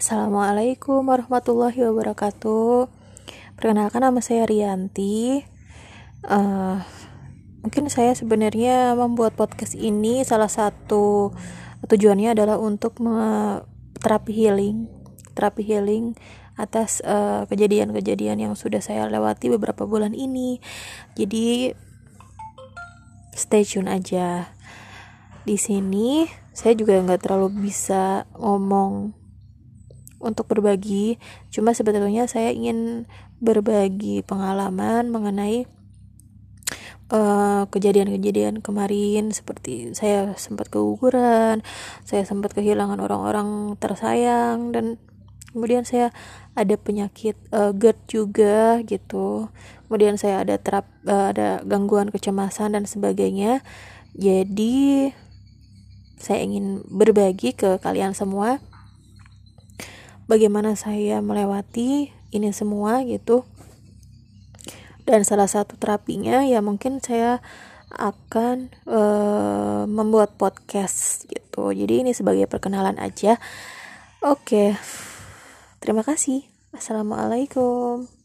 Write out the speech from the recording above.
Assalamualaikum warahmatullahi wabarakatuh. Perkenalkan nama saya Rianti. Uh, mungkin saya sebenarnya membuat podcast ini salah satu tujuannya adalah untuk terapi healing, terapi healing atas uh, kejadian-kejadian yang sudah saya lewati beberapa bulan ini. Jadi stay tune aja. Di sini saya juga nggak terlalu bisa ngomong untuk berbagi. Cuma sebetulnya saya ingin berbagi pengalaman mengenai eh, kejadian-kejadian uh, kemarin seperti saya sempat keguguran saya sempat kehilangan orang-orang tersayang dan kemudian saya ada penyakit uh, GERD juga gitu. Kemudian saya ada terap uh, ada gangguan kecemasan dan sebagainya. Jadi saya ingin berbagi ke kalian semua bagaimana saya melewati ini semua gitu. Dan salah satu terapinya ya mungkin saya akan uh, membuat podcast gitu. Jadi ini sebagai perkenalan aja. Oke terima kasih. Assalamualaikum